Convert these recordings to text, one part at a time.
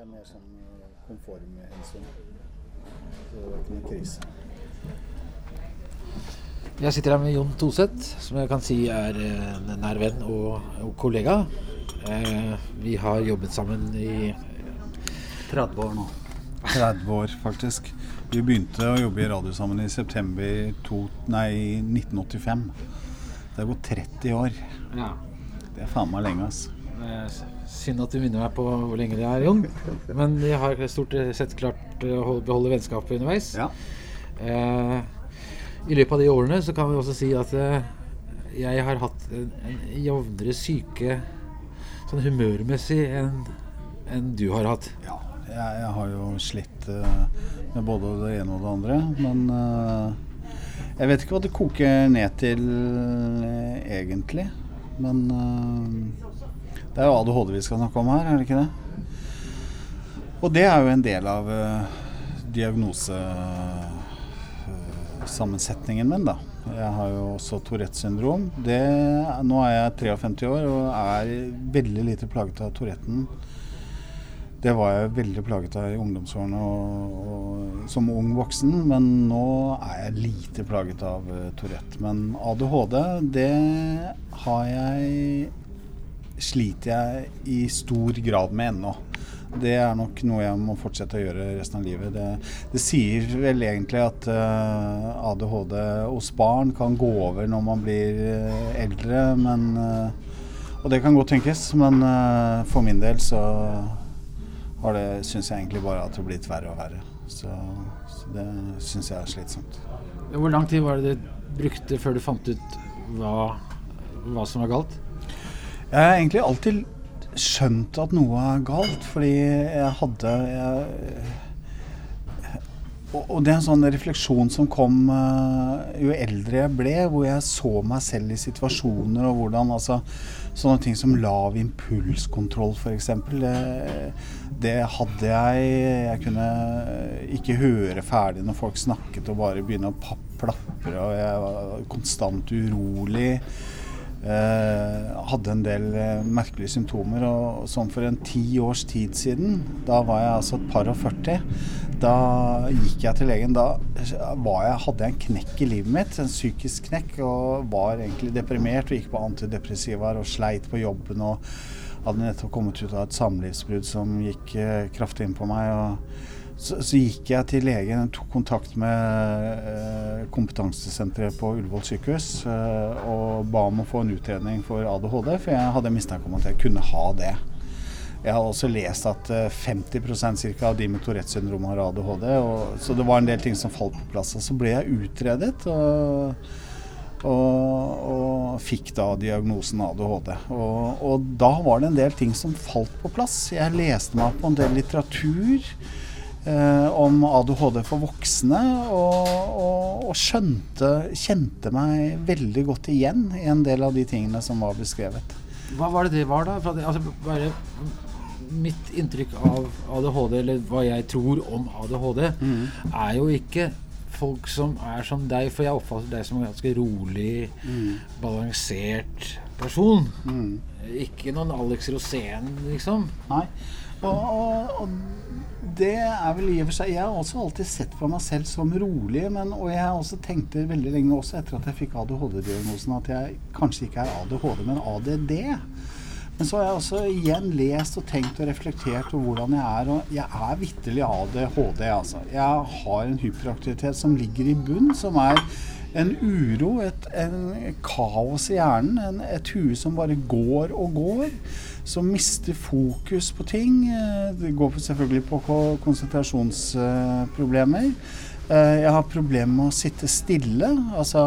er mer sånn konformhensyn. Så det er ikke noen krise. Jeg sitter her med Jon Toseth, som jeg kan si er en nær venn og, og kollega. Eh, vi har jobbet sammen i 30 år nå. 30 år, faktisk. Vi begynte å jobbe i radio sammen i september to, nei, 1985. Det har gått 30 år. Ja. Det er faen meg lenge, ass. Synd at du minner meg på hvor lenge det er, Jon. Men jeg har stort sett klart å beholde vennskapet underveis. Ja. Eh, I løpet av de årene så kan vi også si at eh, jeg har hatt en, en jevnere syke sånn humørmessig enn en du har hatt. Ja, jeg, jeg har jo slitt eh, med både det ene og det andre. Men jeg vet ikke hva det koker ned til egentlig. Men det er jo ADHD vi skal snakke om her, er det ikke det? Og det er jo en del av diagnosesammensetningen min, da. Jeg har jo også Tourettes syndrom. Det, nå er jeg 53 år og er veldig lite plaget av Touretten. Det var jeg veldig plaget av i ungdomsårene og, og, som ung voksen, men nå er jeg lite plaget av uh, Tourette. Men ADHD, det har jeg sliter jeg i stor grad med ennå. Det er nok noe jeg må fortsette å gjøre resten av livet. Det, det sier vel egentlig at uh, ADHD hos barn kan gå over når man blir uh, eldre, men uh, Og det kan godt tenkes, men for min del så har det syns jeg egentlig bare at det har blitt verre og verre. Så, så det syns jeg er slitsomt. Hvor lang tid var det du brukte før du fant ut hva, hva som var galt? Jeg har egentlig alltid skjønt at noe er galt, fordi jeg hadde jeg, og, det er en sånn refleksjon som kom uh, jo eldre jeg ble, hvor jeg så meg selv i situasjoner og hvordan altså Sånne ting som lav impulskontroll f.eks. Det, det hadde jeg. Jeg kunne ikke høre ferdig når folk snakket og bare begynne å plapre, og jeg var konstant urolig. Eh, hadde en del eh, merkelige symptomer. Og sånn for en ti års tid siden, da var jeg altså et par og 40, da gikk jeg til legen. Da jeg, hadde jeg en knekk i livet mitt, en psykisk knekk, og var egentlig deprimert og gikk på antidepressivaer og sleit på jobben. og hadde nettopp kommet ut av et samlivsbrudd som gikk eh, kraftig inn på meg. og så, så, gikk jeg til legen, tok kontakt med eh, kompetansesenteret på Ullevål sykehus eh, og ba om å få en utredning for ADHD, for jeg hadde mistanke om at jeg kunne ha det. Jeg har også lest at eh, 50% cirka, av de med Tourettes syndrom har ADHD, og, så det var en del ting som falt på plass. Og så ble jeg utredet. og og, og, fikk da diagnosen ADHD. Og, og, da var det en del ting som falt på plass. Jeg leste meg på en del litteratur om ADHD for voksne, og, og, og, skjønte, kjente meg veldig godt igjen i en del av de tingene som var beskrevet. Hva var det det var, da? Det, altså, bare mitt inntrykk av ADHD, eller hva jeg tror om ADHD, mm. er jo ikke folk som er som deg, for jeg oppfatter deg som en ganske rolig, mm. balansert person. Mm. Ikke noen Alex Rosén, liksom. Nei. Og, og, og, det er vel i og for seg Jeg har også alltid sett på meg selv som rolig, men, og jeg har også tenkte veldig lenge også etter at jeg fikk ADHD-diagnosen, at jeg kanskje ikke er ADHD, men ADD. Men så har jeg også igjen lest og tenkt og reflektert over hvordan jeg er. Og jeg er vitterlig ADHD, altså. Jeg har en hyperaktivitet som ligger i bunn, som er en uro, et en kaos i hjernen. En, et hue som bare går og går. Som mister fokus på ting. Det går selvfølgelig på konsentrasjonsproblemer. Eh, jeg har problemer med å sitte stille, altså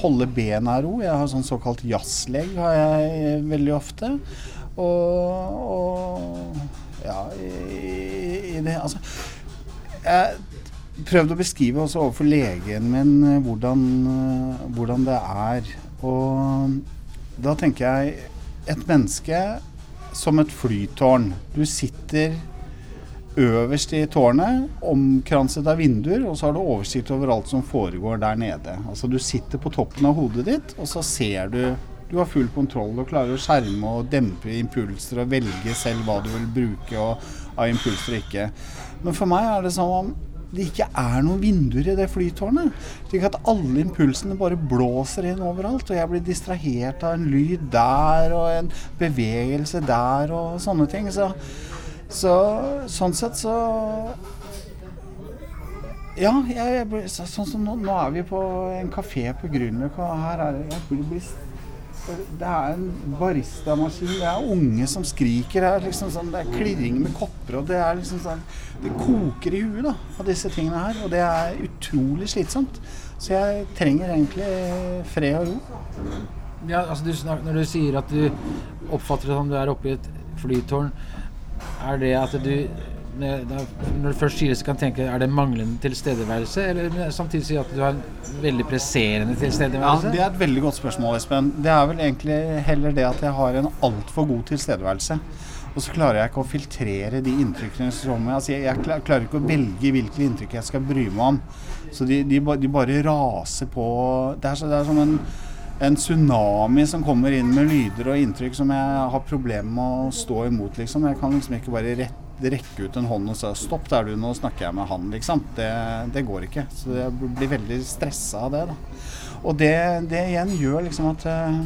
holde bena i ro. Jeg har sånn såkalt jazzlegg har jeg veldig ofte. Og, og ja i, i det Altså Jeg prøvde å beskrive også overfor legen min eh, hvordan, eh, hvordan det er. Og da tenker jeg et menneske som et flytårn. Du sitter øverst i tårnet, omkranset av vinduer, og så har du oversikt over alt som foregår der nede. Altså Du sitter på toppen av hodet ditt, og så ser Du Du har full kontroll og klarer å skjerme og dempe impulser og velge selv hva du vil bruke og, av impulser og ikke. Men for meg er det sånn om det ikke er noen vinduer i det flytårnet. Slik at alle impulsene bare blåser inn overalt, og jeg blir distrahert av en lyd der og en bevegelse der og sånne ting. Så, så sånn sett så ja, jeg, jeg, sånn som nå, nå, er vi på en kafé på Grünerløkka. Her er det, det er en baristamaskin. Det er unge som skriker. Det er, liksom sånn, det er klirring med kopper. og Det er liksom sånn, det koker i huet da, av disse tingene her. Og det er utrolig slitsomt. Så jeg trenger egentlig fred og ro. Ja, altså du, Når du sier at du oppfatter det som du er oppe i et flytårn, er det at du når du først sier det, så kan tenke er det manglende tilstedeværelse, eller samtidig si at du har en veldig presserende tilstedeværelse? Ja, Det er et veldig godt spørsmål, Espen. Det er vel egentlig heller det at jeg har en altfor god tilstedeværelse. Og så klarer jeg ikke å filtrere de inntrykkene som altså jeg, jeg klarer ikke å velge hvilke inntrykk jeg skal bry meg om. Så de, de, de bare raser på. Det er, så, det er som en en tsunami som kommer inn med lyder og inntrykk som jeg har problemer med å stå imot. liksom. Jeg kan liksom ikke bare rett rekke ut en hånd og si 'stopp der du, nå snakker jeg med han', liksom. Det, det går ikke. Så jeg blir veldig stressa av det. da. Og det, det igjen gjør liksom at eh,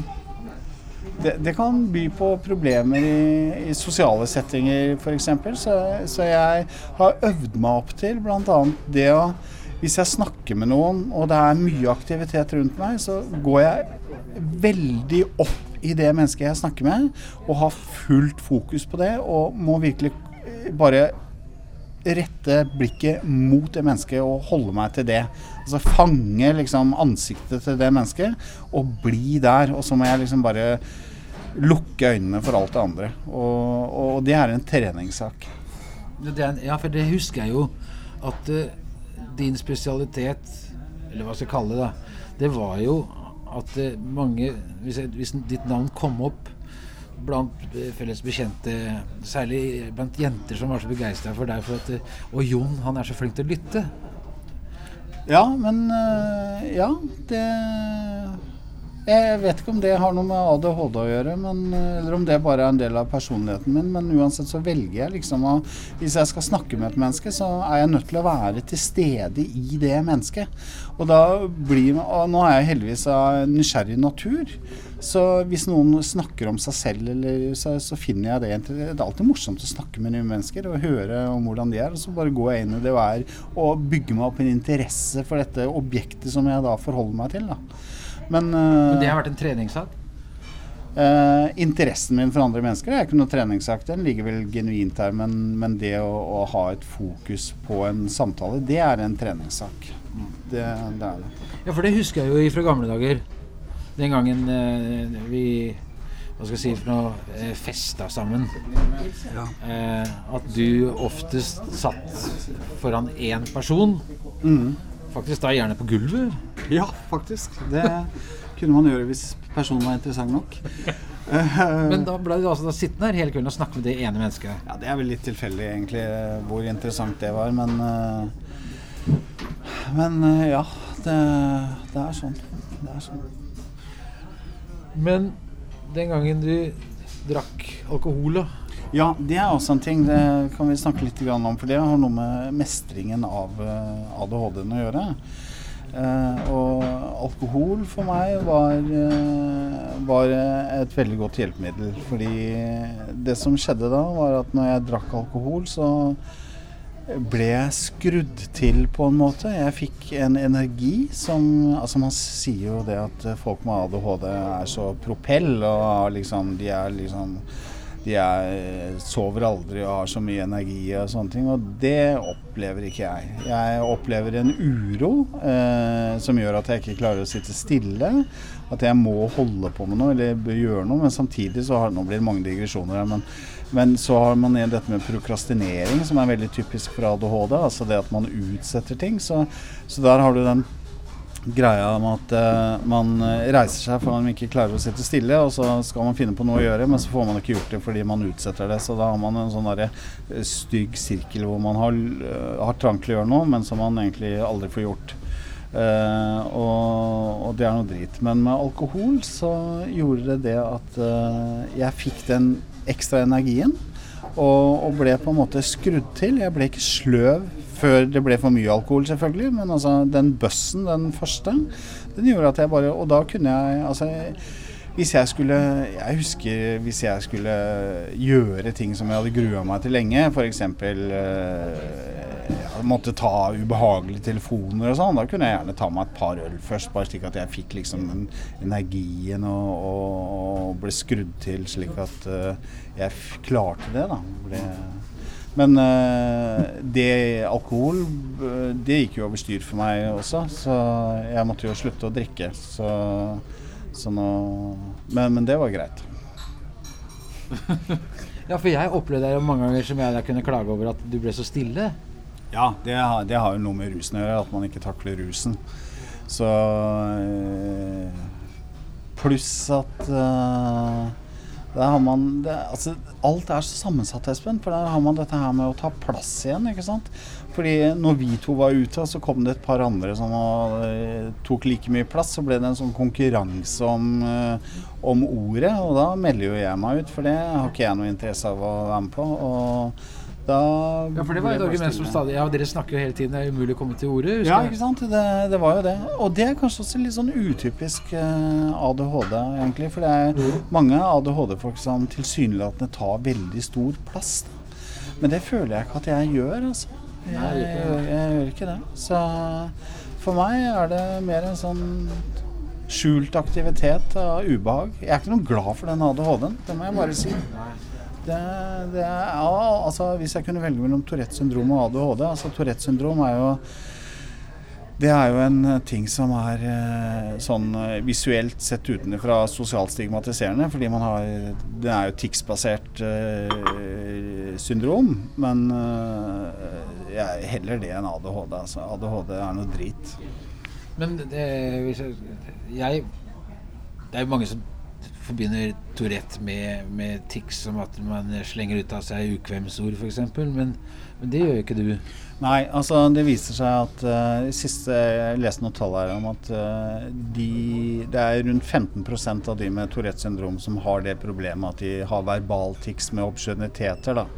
det, det, kan by på problemer i, i sosiale settinger f.eks. Så, så jeg har øvd meg opp til bl.a. det å Hvis jeg snakker med noen og det er mye aktivitet rundt meg, så går jeg veldig opp i det mennesket jeg snakker med, og har fullt fokus på det. Og må virkelig bare rette blikket mot det mennesket og holde meg til det. Altså fange liksom ansiktet til det mennesket og bli der. Og så må jeg liksom bare lukke øynene for alt det andre. Og, og det er en treningssak. ja, for det husker jeg jo at uh, din spesialitet, eller hva skal jeg kalle det, da, det var jo at uh, mange hvis, jeg, hvis ditt navn kom opp blant felles bekjente, særlig blant jenter som var så begeistra for deg. For at, og Jon, han er så flink til å lytte. Ja, men eh, Ja, det Jeg vet ikke om det har noe med ADHD å gjøre, men, eller om det bare er en del av personligheten min. Men uansett så velger jeg liksom å Hvis jeg skal snakke med et menneske, så er jeg nødt til å være til stede i det mennesket. Og da blir nå er jeg heldigvis av nysgjerrig natur. Så hvis noen snakker om seg selv, eller, så, så, finner jeg det Det er alltid morsomt å snakke med nye mennesker og høre om hvordan de er. Og så bare går jeg inn i det og, er, og bygger meg opp en interesse for dette objektet som jeg da forholder meg til. Da. Men, Men det har vært en treningssak? Uh, interessen min for andre mennesker er ikke noe treningssak. Den ligger vel genuint her. Men, men det å, å, ha et fokus på en samtale, det er en treningssak. Det, det er det. Ja, for det husker jeg jo fra gamle dager den gangen eh, vi hva skal jeg si for noe eh, festa sammen. Ja. Eh, at du oftest satt foran én person. Mm. Faktisk da gjerne på gulvet. Ja, faktisk. Det kunne man gjøre hvis personen var interessant nok. Men da ble du altså da sittende her hele kvelden og snakke med det ene mennesket? Ja, Det er vel litt tilfeldig egentlig hvor interessant det var, men Men ja, det, det er sånn. Det er sånn. Men den gangen du drakk alkohol, da? Ja, det er også en ting. Det kan vi snakke litt om. For det har noe med mestringen av eh, ADHD-en å gjøre. Uh, og alkohol for meg var, uh, var, et veldig godt hjelpemiddel. Fordi det som skjedde da, var at når jeg drakk alkohol, så ble jeg skrudd til på en måte. Jeg fikk en energi som Altså Man sier jo det at folk med ADHD er så propell, og liksom de er liksom de er, sover aldri og har så mye energi og sånne ting. Og det opplever ikke jeg. Jeg opplever en uro eh, som gjør at jeg ikke klarer å sitte stille. At jeg må holde på med noe eller gjøre noe. Men samtidig så har det blir blitt mange digresjoner her. Men men så har man igjen dette med prokrastinering, som er veldig typisk for ADHD. Altså det at man utsetter ting. Så, så der har du den greia om at uh, man reiser seg for man ikke klarer å sitte stille, og så skal man finne på noe å gjøre, men så får man ikke gjort det fordi man utsetter det. Så da har man en sånn uh, stygg sirkel hvor man har, uh, har trang til å gjøre noe, men som man egentlig aldri får gjort. Uh, og, og, det er noe drit. Men med alkohol så gjorde det det at jeg fikk den ekstra energien. Og, og, ble på en måte skrudd til. Jeg ble ikke sløv før det ble for mye alkohol, selvfølgelig. Men altså, den bøssen, den første, den gjorde at jeg bare Og da kunne jeg altså hvis jeg skulle Jeg husker hvis jeg skulle gjøre ting som jeg hadde grua meg til lenge, f.eks. Eh, jeg måtte ta ubehagelige telefoner og sånn, da kunne jeg gjerne ta meg et par øl først, bare slik at jeg fikk liksom den energien og, og, ble skrudd til slik at uh, jeg klarte det, da. Ble, men uh, det alkohol, det gikk jo over styr for meg også, så jeg måtte jo slutte å drikke. Så nå, men, men, det var greit. ja, for jeg opplevde det mange ganger som jeg kunne klage over at du ble så stille. Ja, det, det har jo noe med rusen å gjøre, at man ikke takler rusen. Så øh, Pluss at uh, der har man det, altså, Alt er så sammensatt, Espen. For der har man dette her med å ta plass igjen. ikke sant? Fordi når vi to var ute, så kom det et par andre som var, tok like mye plass. Så ble det en sånn konkurranse om, om, ordet, og da melder jo jeg meg ut. For det har ikke jeg noe interesse av å være med på. Og da ja, for det var et argument som stadig Ja, dere snakker jo hele tiden, det er umulig å komme til orde. Ja, ikke sant. Det, det, var jo det. Og det er kanskje også litt sånn utypisk uh, ADHD, egentlig. For det er mange ADHD-folk som tilsynelatende tar veldig stor plass. Da. Men det føler jeg ikke at jeg gjør, altså. Jeg, jeg, jeg, jeg gjør ikke det. Så for meg er det mer en sånn skjult aktivitet av ubehag. Jeg er ikke noe glad for den ADHD-en, det må jeg bare si. Det, det ja, altså, hvis jeg kunne velge mellom Tourettes syndrom og ADHD altså Tourettes syndrom er jo det er jo en ting som er eh, sånn eh, visuelt sett utenfra sosialt stigmatiserende. Fordi man har Det er jo TIX-basert uh, syndrom. Men uh, jeg heller det enn ADHD. Altså. ADHD er noe drit. Men det, jeg, Det er jo mange som forbinder Tourette med, med tics som at man slenger ut av seg ukvemsord, f.eks. Men, men det gjør jo ikke du. Nei, altså det viser seg at uh, siste Jeg leste noen tall her om at uh, de, det er rundt 15% av de med Tourettes syndrom som har det problemet at de har verbal tics med obskøniteter. da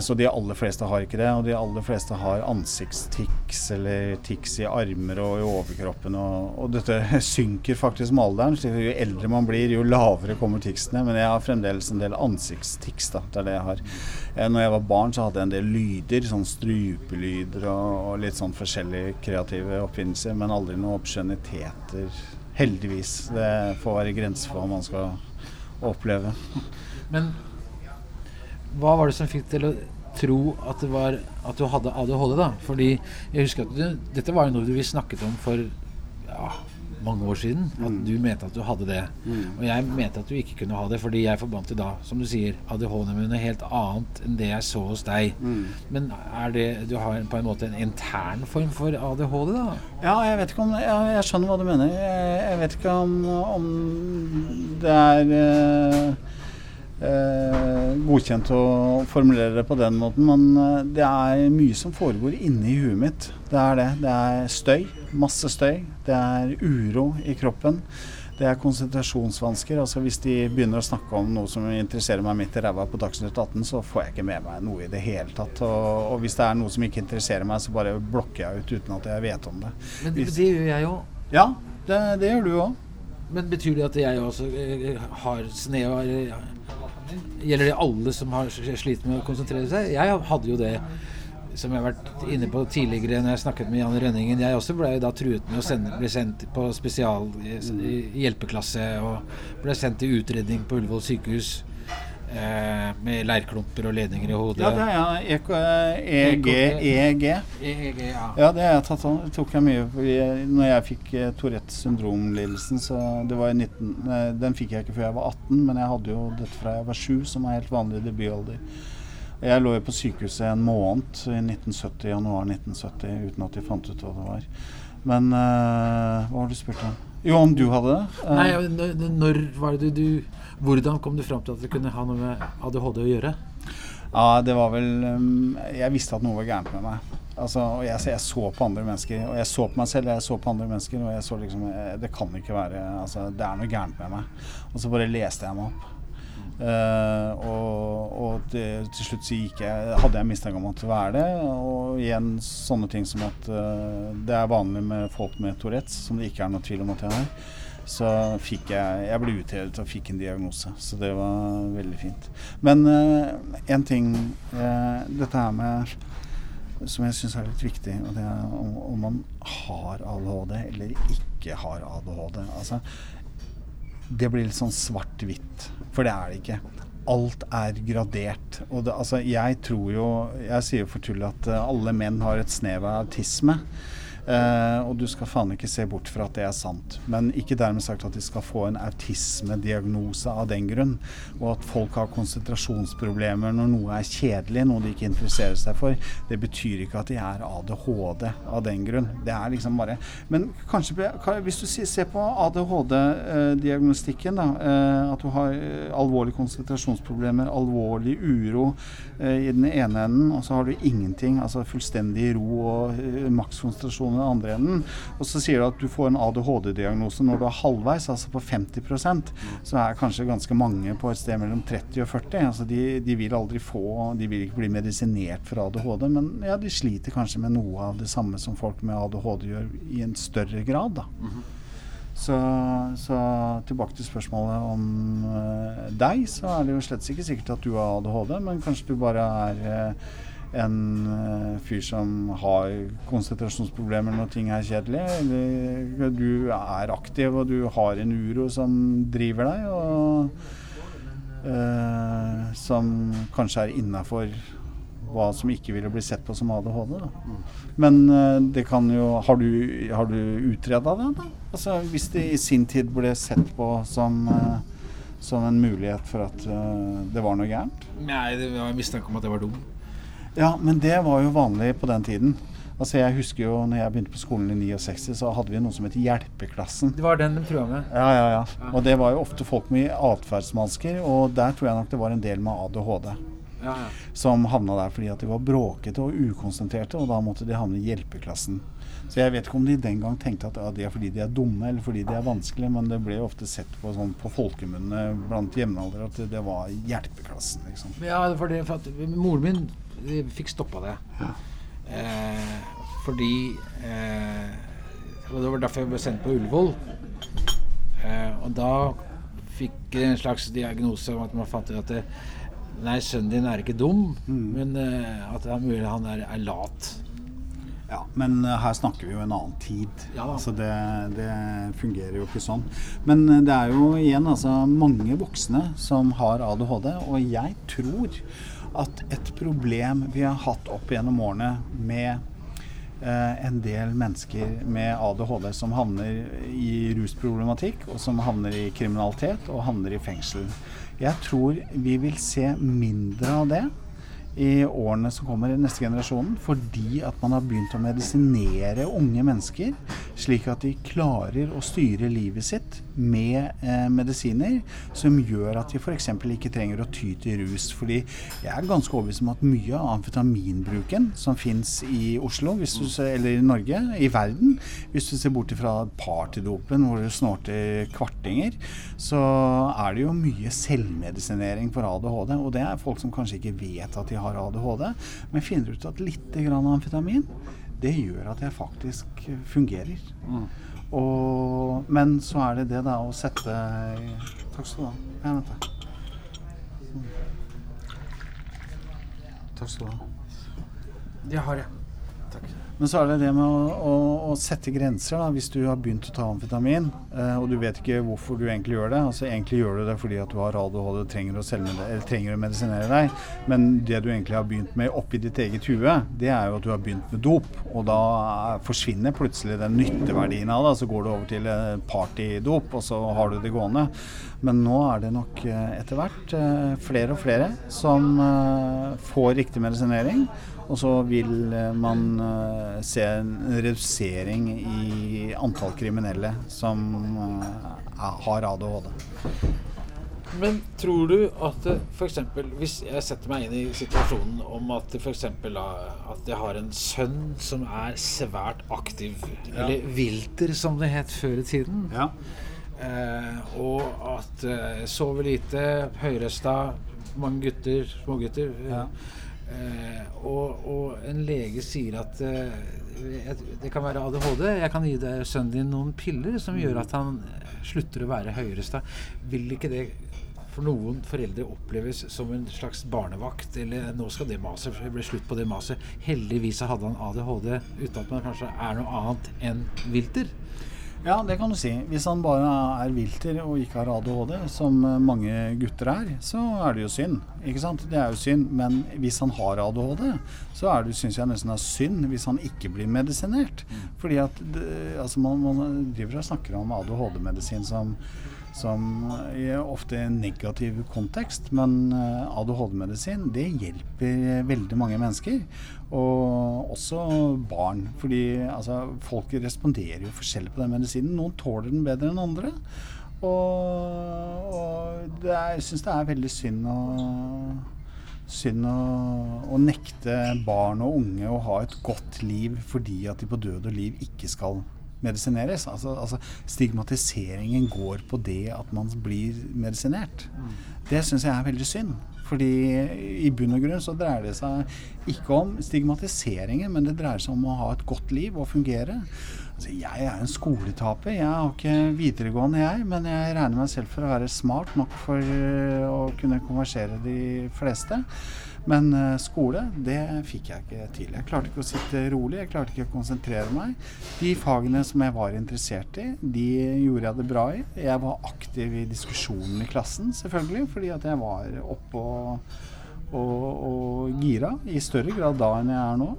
så de aller fleste har ikke det. Og de aller fleste har ansiktstics eller tics i armer og i overkroppen. Og, og dette synker faktisk med alderen. Så jo eldre man blir, jo lavere kommer ticsene. Men jeg har fremdeles en del ansiktstics. Da. Det er det jeg har. Eh, når jeg var barn, så hadde jeg en del lyder. Sånn strupelyder og, og litt sånn forskjellige kreative oppfinnelser. Men aldri noen obskjøniteter. Heldigvis. Det får være grenser for hva man skal oppleve. Men hva var det som fikk til å tro at, det var, at du hadde ADHD? da? Fordi jeg husker at du, Dette var jo noe vi snakket om for ja, mange år siden. At mm. du mente at du hadde det. Mm. Og jeg mente at du ikke kunne ha det, fordi jeg forbandt det da, som du sier, ADHD med noe helt annet enn det jeg så hos deg. Mm. Men er det Du har på en måte en intern form for ADHD, da? Ja, jeg vet ikke om ja, Jeg skjønner hva du mener. Jeg, jeg vet ikke om, om det er eh, godkjent å formulere det på den måten, men eh, det er mye som foregår inni huet mitt. Det er det. Det er støy. Masse støy. Det er uro i kroppen. Det er konsentrasjonsvansker. altså Hvis de begynner å snakke om noe som interesserer meg midt i ræva på Dagsnytt 18, så får jeg ikke med meg noe i det hele tatt. Og, og, hvis det er noe som ikke interesserer meg, så bare blokker jeg ut uten at jeg vet om det. Men det, det gjør jeg òg. Ja, det, det, gjør du òg. Men betyr det at jeg også eh, har snev av Gjelder det alle som har slitt med å konsentrere seg? Jeg hadde jo det som jeg har vært inne på tidligere når jeg snakket med Jan Rønningen. Jeg også ble da truet med å sende, bli sendt på spesial hjelpeklasse og ble sendt til utredning på Ullevål sykehus. Eh, med leirklumper og ledninger i hodet. Ja, det er ja. EG, EEG. EEG ja. ja, det jeg tatt Det tok jeg mye fordi når jeg fikk uh, Tourettes syndrom-lidelsen, så det var i 19 nei, Den fikk jeg ikke før jeg var 18, men jeg hadde jo dette fra jeg var 7, som er helt vanlig debutalder. Jeg lå jo på sykehuset en måned i 1970, januar 1970 uten at de fant ut hva det var. Men uh, hva har du spurt om? Jo, om du hadde det? Uh, Nei, når var det du Hvordan kom du fram til at det kunne ha noe med ADHD å gjøre? Ja, det var vel um, Jeg visste at noe var gærent med meg. Altså, jeg, jeg, så på andre mennesker, og jeg så på meg selv, jeg så på andre mennesker, og jeg så liksom eh, Det kan ikke være altså, Det er noe gærent med meg. Og så bare leste jeg meg opp. Uh, og, og til, til slutt så gikk jeg, hadde jeg mistanke om at det var det. Og igjen sånne ting som at uh, det er vanlig med folk med Tourettes, som det ikke er noe tvil om at jeg har. Så fikk jeg Jeg ble utredet og fikk en diagnose, så det var veldig fint. Men uh, en ting Dette her med som jeg syns er litt viktig, og det er om, om man har ADHD eller ikke har ADHD. Altså, det blir litt sånn svart-hvitt, for det er det ikke. Alt er gradert. Og det, altså, jeg tror jo Jeg sier for tull at uh, alle menn har et snev av autisme. Uh, og du skal faen ikke se bort fra at det er sant. Men ikke dermed sagt at de skal få en autismediagnose av den grunn. Og at folk har konsentrasjonsproblemer når noe er kjedelig, noe de ikke interesserer seg for. Det betyr ikke at de er ADHD av den grunn. Det er liksom bare Men kanskje hvis du ser på ADHD-diagnostikken, da. Uh, at du har alvorlige konsentrasjonsproblemer, alvorlig uro i den ene enden, og så har du ingenting. Altså fullstendig ro og makskonsentrasjon den andre enden. Og så sier du at du får en ADHD-diagnose når du er halvveis, altså på 50% Så er kanskje ganske mange på et sted mellom 30 og 40. Altså de, de vil aldri få De vil ikke bli medisinert for ADHD, men ja, de sliter kanskje med noe av det samme som folk med ADHD gjør, i en større grad, da. Mm -hmm. Så, så, tilbake til spørsmålet om uh, deg, så er det jo slett ikke sikkert at du har ADHD, men kanskje du bare er uh, en uh, fyr som har konsentrasjonsproblemer når ting er kjedelig. Eller du er aktiv og du har en uro som driver deg, og uh, som kanskje er innafor hva som ikke ville bli sett på som ADHD. Da. Men uh, det kan jo Har du, har du utreda det? da? Altså, hvis det i sin tid ble sett på som som en mulighet for at det var noe gærent? Nei, det var mistanke om at jeg var dum. Ja, men det var jo vanlig på den tiden. Altså Jeg husker jo når jeg begynte på skolen i 69, så hadde vi noe som het Hjelpeklassen. Det var den de trua med? Ja, ja, ja. Og det var jo ofte folk med atferdsvansker, og der tror jeg nok det var en del med ADHD. Ja, ja. Som havna der fordi at de var bråkete og ukonsentrerte, og da måtte de havne i hjelpeklassen. Så jeg vet ikke om de den gang tenkte at ja, det er fordi de er dumme eller fordi de er vanskelige, men det ble jo ofte sett på, sånn, på folkemunne blant jevnaldrende at det var hjelpeklassen. Liksom. Ja, for, det, for at moren min vi fikk stoppa det. Ja. Eh, fordi eh, det var derfor jeg ble sendt på Ullevål. Eh, og da fikk jeg en slags diagnose om at man fant ut at det, Nei, sønnen din er ikke dum, mm. men eh, at det er mulig han er, er lat. Ja, Men uh, her snakker vi jo en annen tid. Ja, altså det, det, fungerer jo ikke sånn. Men det er jo igjen altså, mange voksne som har ADHD, og jeg tror at et problem vi har hatt opp gjennom årene med eh, en del mennesker med ADHD som havner i rusproblematikk, og som havner i kriminalitet og havner i fengsel. Jeg tror vi vil se mindre av det i årene som kommer i neste generasjonen, fordi at man har begynt å medisinere unge mennesker, slik at de klarer å styre livet sitt med eh, medisiner som gjør at de f.eks. ikke trenger å ty til rus. Fordi jeg er ganske overbevist om at mye av amfetaminbruken som fins i Oslo, du, eller i Norge, i verden, hvis du ser bort fra partydopen hvor du snorter kvartinger, så er det jo mye selvmedisinering for ADHD. Og det er folk som kanskje ikke vet at de har har ADHD, men finner ut at litt amfetamin det gjør at jeg faktisk fungerer. Mm. Og, men så er det det da å sette Takk skal du ha. Takk skal du ha. Det har jeg. Men så er det det med å, å, å sette grenser. da, Hvis du har begynt å ta amfetamin, eh, og du vet ikke hvorfor du egentlig gjør det. altså Egentlig gjør du det fordi at du har ADHD og trenger å, trenger å medisinere deg. Men det du egentlig har begynt med oppi ditt eget hue, det er jo at du har begynt med dop. Og da forsvinner plutselig den nytteverdien av det. Så går du over til eh, partydop, og så har du det gående. Men nå er det nok eh, etter hvert eh, flere og flere som eh, får riktig medisinering. Og så vil eh, man uh, se en redusering i antall kriminelle som uh, har ADHD. Men tror du at f.eks. hvis jeg setter meg inn i situasjonen om at f.eks. at jeg har en sønn som er svært aktiv, Ja. eller vilter som det het før i tiden, Ja. eh, og at eh, sover lite, høyrøsta, mange gutter, smågutter Ja. Eh, og, og en lege sier at eh, det kan være ADHD. Jeg kan gi deg sønnen din noen piller som gjør at han slutter å være høyrøsta. Vil ikke det for noen foreldre oppleves som en slags barnevakt? Eller nå skal det maset bli slutt på det maset. Heldigvis hadde han ADHD uten at man kanskje er noe annet enn vilter. Ja, det kan du si. Hvis han bare er vilter og ikke har ADHD, som eh, mange gutter er, så er det jo synd. Ikke sant? Det er jo synd. Men hvis han har ADHD, så er det, syns jeg nesten er synd hvis han ikke blir medisinert. Fordi at det, altså man, man driver og snakker om ADHD-medisin som som i ofte en negativ kontekst, men eh, ADHD-medisin det hjelper veldig mange mennesker. Og også barn. Fordi altså, folk responderer jo forskjellig på den medisinen. Noen tåler den bedre enn andre. Og, og det er, jeg syns det er veldig synd å Synd å, å nekte barn og unge å ha et godt liv fordi at de på død og liv ikke skal medisineres. Altså, altså Stigmatiseringen går på det at man blir medisinert. Det syns jeg er veldig synd. Fordi i bunn og grunn så dreier det seg ikke om stigmatiseringen, men det dreier seg om å ha et godt liv og fungere. Altså, jeg er en skoletaper. Jeg har ikke videregående, jeg, men jeg regner meg selv for å være smart nok for øh, å kunne konversere de fleste. Men øh, skole, det fikk jeg ikke til. Jeg klarte ikke å sitte rolig, jeg klarte ikke å konsentrere meg. De fagene som jeg var interessert i, de gjorde jeg det bra i. Jeg var aktiv i diskusjonen i klassen, selvfølgelig, fordi at jeg var oppe og, og, og gira i større grad da enn jeg er nå.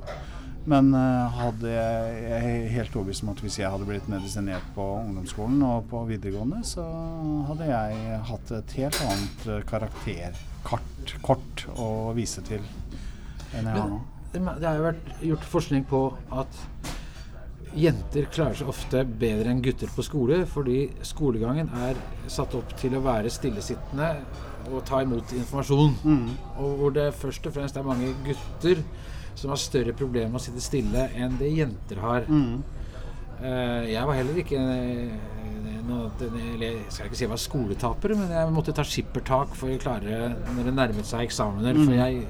Men eh, hadde jeg, jeg er helt overbevist om at hvis jeg hadde blitt medisinert på ungdomsskolen og på videregående, så hadde jeg hatt et helt annet eh, karakterkart kort å vise til enn jeg har nå. Det har jo vært gjort forskning på at jenter klarer seg ofte bedre enn gutter på skole, fordi skolegangen er satt opp til å være stillesittende og ta imot informasjon. Og hvor det først og fremst er mange gutter som har større problemer med å sitte stille enn det jenter har. Eh, jeg var heller ikke eh, noe, eller Jeg skal ikke si jeg var skoletaper, men jeg måtte ta skippertak for å klare når det nærmet seg eksamener. For jeg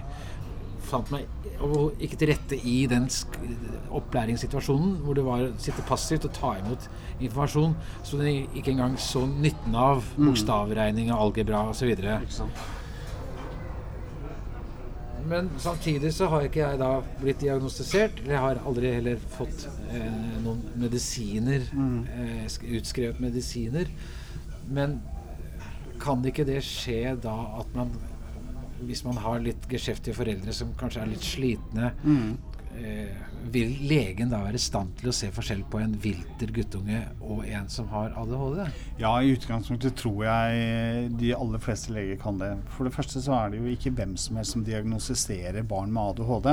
fant meg ikke til rette i den opplæringssituasjonen hvor det var å sitte passivt og ta imot informasjon som jeg ikke engang så nytten av. Bokstavregning og algebra osv. Men samtidig så har ikke jeg da blitt diagnostisert. eller Jeg har aldri heller fått eh, noen medisiner, eh, utskrevet medisiner. Men kan ikke det skje da at man Hvis man har litt geskjeftige foreldre som kanskje er litt slitne, eh, vil legen da være i stand til å se forskjell på en vilter guttunge og en som har ADHD? Ja, i utgangspunktet tror jeg de aller fleste leger kan det. For det første så er det jo ikke hvem som helst som diagnostiserer barn med ADHD.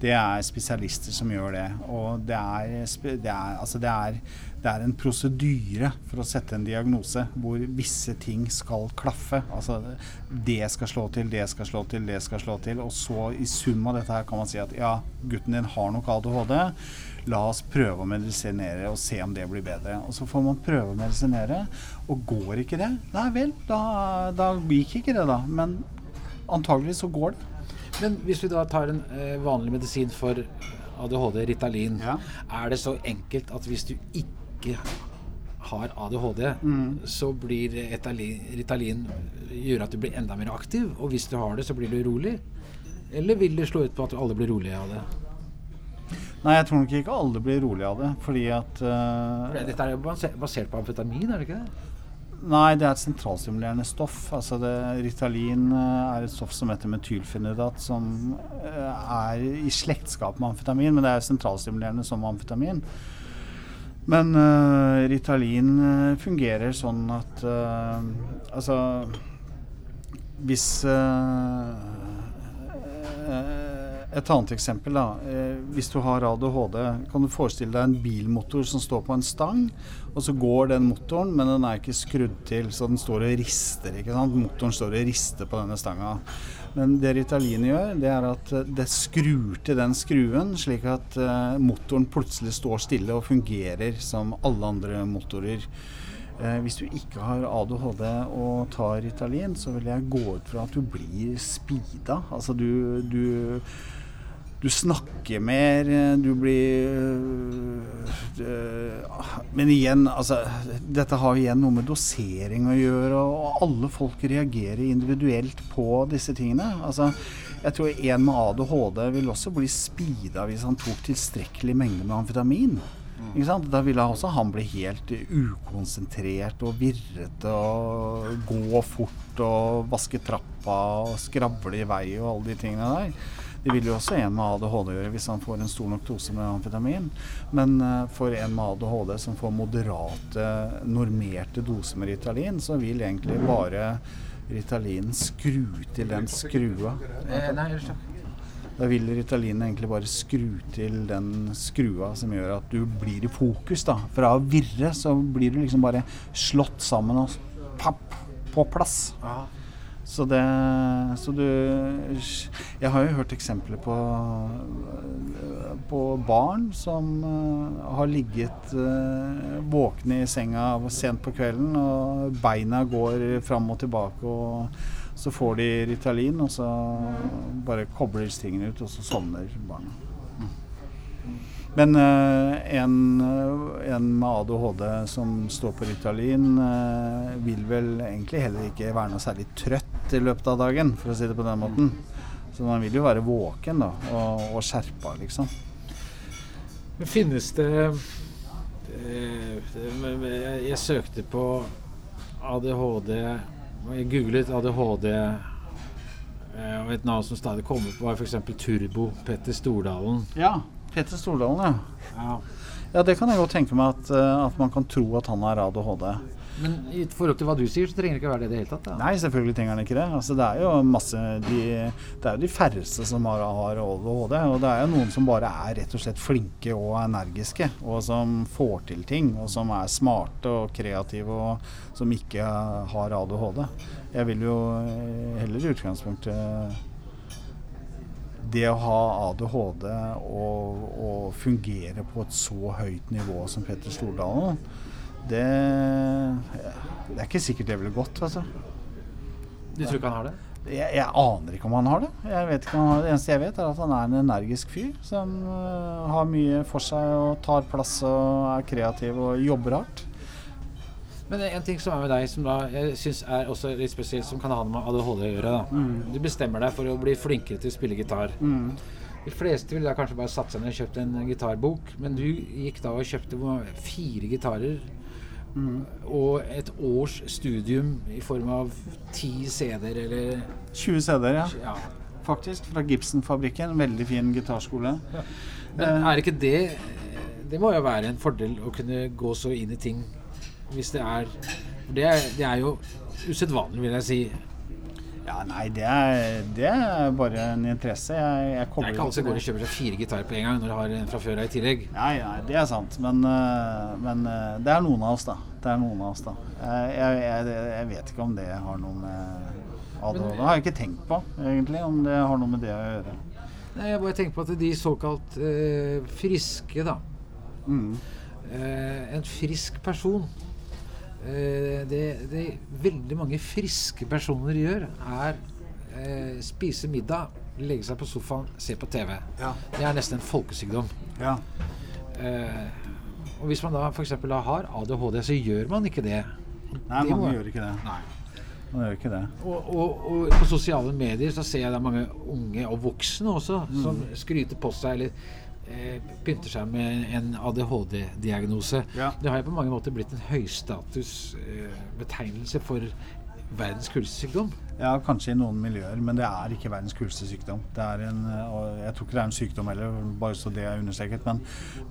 Det er spesialister som gjør det. Og det er, det er, altså det er, det er en prosedyre for å sette en diagnose hvor visse ting skal klaffe. Altså det skal slå til, det skal slå til, det skal slå til. Og så i sum av dette her kan man si at ja, gutten din har nok ADHD. La oss prøve å medisinere og se om det blir bedre. Og så får man prøve å medisinere, og går ikke det, nei vel, da, da gikk ikke det, da. Men antagelig så går det. Men hvis vi da tar en eh, vanlig medisin for ADHD, Ritalin, Ja. er det så enkelt at hvis du ikke har ADHD, så blir Ritalin, Ritalin gjøre at du blir enda mer aktiv, og hvis du har det, så blir du urolig? Eller vil det slå ut på at alle blir rolige av det? Nei, jeg tror nok ikke alle blir rolig av det, fordi at eh, Dette er jo basert på amfetamin, er det ikke det? Nei, det er et sentralstimulerende stoff. Altså det, Ritalin eh, er et stoff som heter metylfenidat, som eh, er i slektskap med amfetamin, men det er sentralstimulerende som amfetamin. Men uh, Ritalin fungerer sånn at uh, Altså Hvis uh, Et annet eksempel. da, eh, Hvis du har ADHD, kan du forestille deg en bilmotor som står på en stang, og så går den motoren, men den er ikke skrudd til, så den står og rister. ikke sant? Motoren står og rister på denne stanga. Men det Ritalin gjør, det er at eh, det skrur til den skruen, slik at eh, motoren plutselig står stille og fungerer som alle andre motorer. Hvis du ikke har ADHD og tar Ritalin, så vil jeg gå ut fra at du blir speeda. Altså du, du, du snakker mer, du blir øh, Men igjen, altså Dette har igjen noe med dosering å gjøre, og alle folk reagerer individuelt på disse tingene. Altså jeg tror en med ADHD vil også bli speeda hvis han tok tilstrekkelig mengde med amfetamin. Ikke sant? Da ville også han bli helt ukonsentrert og virrete og gå fort og vaske trappa og skravle i vei og alle de tingene der. Det vil jo også en med ADHD gjøre hvis han får en stor nok dose med amfetamin. Men uh, for en med ADHD som får moderate, normerte doser med Ritalin, så vil egentlig bare Ritalin skru til den skrua. Eh, nei. Da vil Ritalin egentlig bare skru til den skrua som gjør at du blir i fokus. da. Fra å virre så blir du liksom bare slått sammen og papp på plass. Ja. Så det Så du Jeg har jo hørt eksempler på, på barn som eh, har ligget eh, våkne i senga sent på kvelden, og beina går fram og tilbake, og så får de Ritalin, og så bare kobler tingene ut, og så sovner barna. Men eh, en, en med ADHD som står på Ritalin, vil vel egentlig heller ikke være noe særlig trøtt i løpet av dagen, for å si det på den måten. Så man vil jo være våken da, og, og skjerpa, liksom. Men finnes det eh, jeg, søkte på ADHD Jeg googlet ADHD eh, og et navn som stadig kom opp, var f.eks. Turbo Petter Stordalen. Ja, Petter Stordalen, ja. Ja. Ja, det kan jeg godt tenke meg at, eh, at man kan tro at han har ADHD. Men i forhold til hva du sier, så trenger det ikke være det i det hele tatt. Da. Nei, selvfølgelig trenger den ikke det. Altså, det er jo masse de, Det er jo de færreste som har, har ADHD. Og det er jo noen som bare er rett og slett flinke og energiske. Og som får til ting. Og som er smarte og kreative og som ikke har ADHD. Jeg vil jo eh, heller i utgangspunktet det å ha ADHD og, og fungere på et så høyt nivå som Petter Stordalen, det, det er ikke sikkert det ville gått. Altså. Du tror ikke han har det? Jeg, jeg aner ikke om han har det. Jeg vet ikke om han har det. det eneste jeg vet, er at han er en energisk fyr som uh, har mye for seg og tar plass og er kreativ og jobber hardt. Men en ting som er med deg, som da jeg syns er også litt spesielt, som kan ha noe med ADHD å gjøre. da. Du bestemmer deg for å bli flinkere til å spille gitar. Mm. De fleste ville da kanskje bare satt seg ned og kjøpt en gitarbok, men du gikk da og kjøpte fire gitarer. Og et års studium i form av ti CD-er eller 20 CD-er, ja. ja. Faktisk. Fra Gibson-fabrikken. Veldig fin gitarskole. Men er ikke det Det må jo være en fordel å kunne gå så inn i ting hvis det er for Det er, det er jo usedvanlig, vil jeg si. Ja, nei, det er, det er bare en interesse. Jeg, jeg Det er ikke alle som går og kjøper seg fire gitarer på en gang når de har en fra før av i tillegg. Nei, nei, det er sant. Men, øh, men øh, det er noen av oss, da. Det er noen av oss, da. Jeg, jeg, jeg, jeg vet ikke om det har noe med ADHD Det har jeg ikke tenkt på, egentlig, om det har noe med det å gjøre. Nei, Jeg bare tenker på at de såkalt øh, friske, da. Mm. Eh, en frisk person eh, det, det veldig mange friske personer gjør, er eh, spise middag, legge seg på sofaen, se på TV. Ja. Det er nesten en folkesykdom. ja. Eh, og hvis man da f.eks. har ADHD, så gjør man ikke det. Nei, Det må- mange gjør ikke det. Nei. Man gjør ikke det. Og, og, og på sosiale medier så ser jeg da mange unge og voksne også som skryter på seg eller eh, pynter seg med en ADHD-diagnose. Ja. Det har jo på mange måter blitt en høystatusbetegnelse eh, for verdens kuleste sykdom. Ja, kanskje i noen miljøer, men det er ikke verdens kuleste sykdom. Det er en, og jeg tror ikke det er en sykdom heller, bare så det er understreket, men,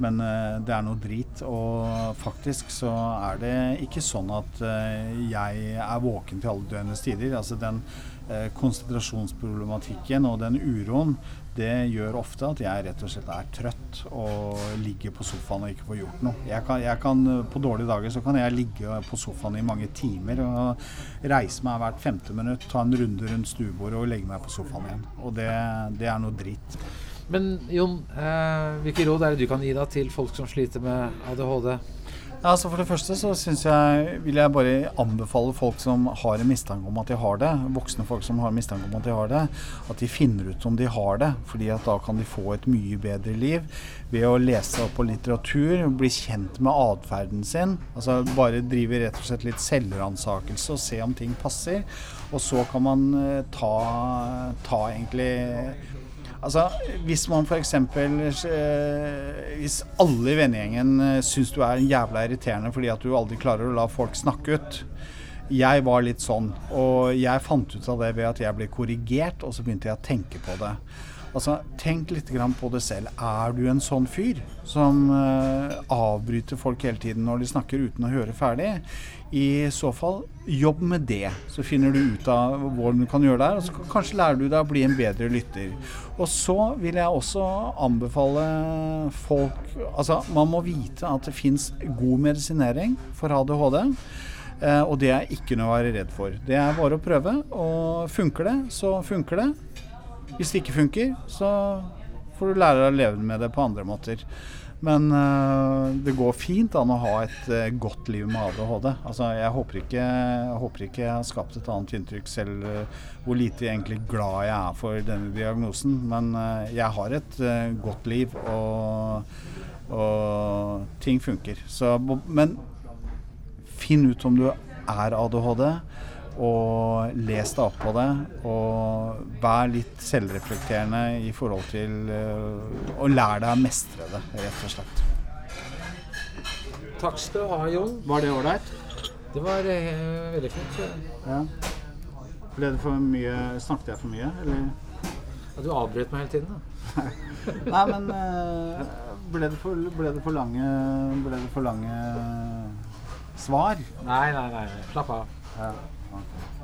men eh, det er noe drit. Og faktisk så er det ikke sånn at eh, jeg er våken til alle døgnets tider. Altså den eh, konsentrasjonsproblematikken og den uroen, det gjør ofte at jeg rett og slett er trøtt og ligger på sofaen og ikke får gjort noe. Jeg kan, jeg kan, på dårlige dager så kan jeg ligge på sofaen i mange timer og reise meg hvert femte minutt, ta en runde rundt stuebordet og legge meg på sofaen igjen. Og det, det er noe dritt. Men Jon, eh, hvilke råd er det du kan gi da til folk som sliter med ADHD? Ja, altså For det første så jeg, vil jeg bare anbefale folk som har en mistanke om at de har det, voksne folk som har mistanke om at de har det, at de finner ut om de har det. fordi at da kan de få et mye bedre liv ved å lese opp på litteratur, bli kjent med atferden sin. altså Bare drive rett og slett litt selvransakelse og se om ting passer. Og så kan man eh, ta, ta egentlig Altså, Hvis man f.eks. Eh, hvis alle i vennegjengen eh, syns du er jævla irriterende fordi at du aldri klarer å la folk snakke ut Jeg var litt sånn, og jeg fant ut av det ved at jeg ble korrigert, og så begynte jeg å tenke på det. Altså, Tenk litt på det selv. Er du en sånn fyr som uh, avbryter folk hele tiden når de snakker uten å høre ferdig? I så fall, jobb med det. Så finner du ut av hvordan du kan gjøre det, og så kanskje lærer du deg å bli en bedre lytter. Og så vil jeg også anbefale folk Altså, man må vite at det fins god medisinering for ADHD. Eh, og det er ikke noe å være redd for. Det er bare å prøve. Og funker det, så funker det. Hvis det ikke funker, så får du lære deg å leve med det på andre måter. Men uh, det går fint an å ha et uh, godt liv med ADHD. Altså, jeg, håper ikke, jeg håper ikke jeg har skapt et annet inntrykk selv uh, hvor lite egentlig glad jeg er for denne diagnosen. Men jeg har et godt liv, og, og ting funker. Så, men finn ut om du er ADHD og les deg opp på det. Og vær litt selvreflekterende i forhold til uh, Og lær deg å mestre det, rett og slett. Takk skal du ha, Jon. Var det ålreit? Det var uh, veldig fint. Ja. Ble det for mye Snakket jeg for mye, eller? Ja, du avbrøt meg hele tiden, da. Nei, men uh, ble, det for, ble, det for, lange Ble det for lange svar? Nei, nei, nei. Slapp av. Ja. Okay.